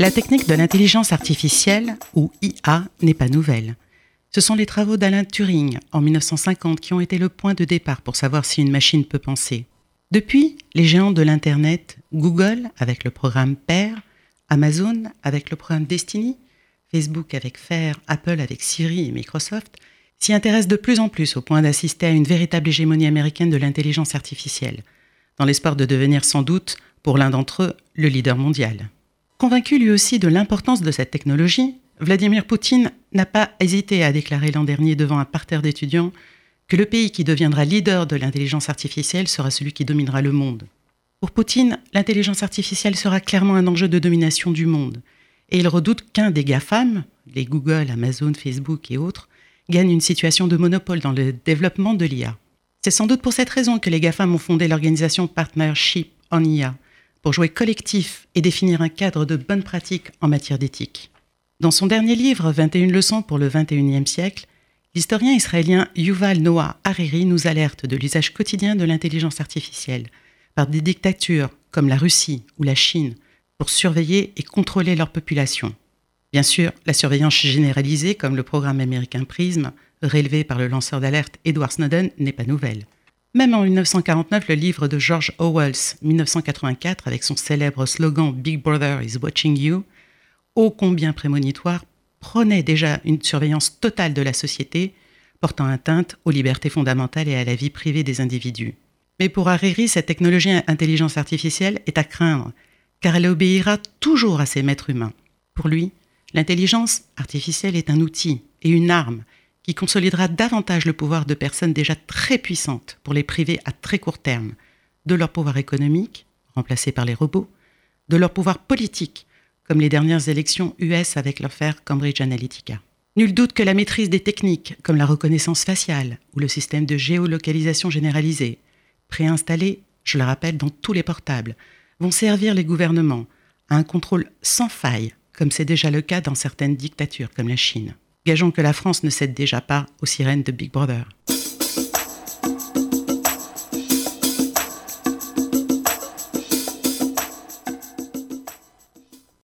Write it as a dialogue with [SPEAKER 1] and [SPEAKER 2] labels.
[SPEAKER 1] La technique de l'intelligence artificielle, ou IA, n'est pas nouvelle. Ce sont les travaux d'Alan Turing en 1950 qui ont été le point de départ pour savoir si une machine peut penser. Depuis, les géants de l'Internet, Google avec le programme Pair, Amazon avec le programme Destiny, Facebook avec Fair, Apple avec Siri et Microsoft, s'y intéressent de plus en plus au point d'assister à une véritable hégémonie américaine de l'intelligence artificielle, dans l'espoir de devenir sans doute, pour l'un d'entre eux, le leader mondial. Convaincu lui aussi de l'importance de cette technologie, Vladimir Poutine n'a pas hésité à déclarer l'an dernier devant un parterre d'étudiants que le pays qui deviendra leader de l'intelligence artificielle sera celui qui dominera le monde. Pour Poutine, l'intelligence artificielle sera clairement un enjeu de domination du monde, et il redoute qu'un des GAFAM, les Google, Amazon, Facebook et autres, gagne une situation de monopole dans le développement de l'IA. C'est sans doute pour cette raison que les GAFAM ont fondé l'organisation Partnership en IA, pour jouer collectif et définir un cadre de bonnes pratiques en matière d'éthique. Dans son dernier livre 21 leçons pour le 21e siècle, l'historien israélien Yuval Noah Hariri nous alerte de l'usage quotidien de l'intelligence artificielle par des dictatures comme la Russie ou la Chine pour surveiller et contrôler leur population. Bien sûr, la surveillance généralisée, comme le programme américain PRISM, relevé par le lanceur d'alerte Edward Snowden, n'est pas nouvelle. Même en 1949, le livre de George Orwell, 1984, avec son célèbre slogan Big Brother is watching you, ô combien prémonitoire, prenait déjà une surveillance totale de la société, portant atteinte aux libertés fondamentales et à la vie privée des individus. Mais pour Hariri, cette technologie intelligence artificielle est à craindre, car elle obéira toujours à ses maîtres humains. Pour lui, l'intelligence artificielle est un outil et une arme qui consolidera davantage le pouvoir de personnes déjà très puissantes pour les priver à très court terme de leur pouvoir économique, remplacé par les robots, de leur pouvoir politique, comme les dernières élections US avec l'affaire Cambridge Analytica. Nul doute que la maîtrise des techniques comme la reconnaissance faciale ou le système de géolocalisation généralisée, préinstallés, je le rappelle, dans tous les portables, vont servir les gouvernements à un contrôle sans faille, comme c'est déjà le cas dans certaines dictatures comme la Chine. Gageons que la France ne cède déjà pas aux sirènes de Big Brother.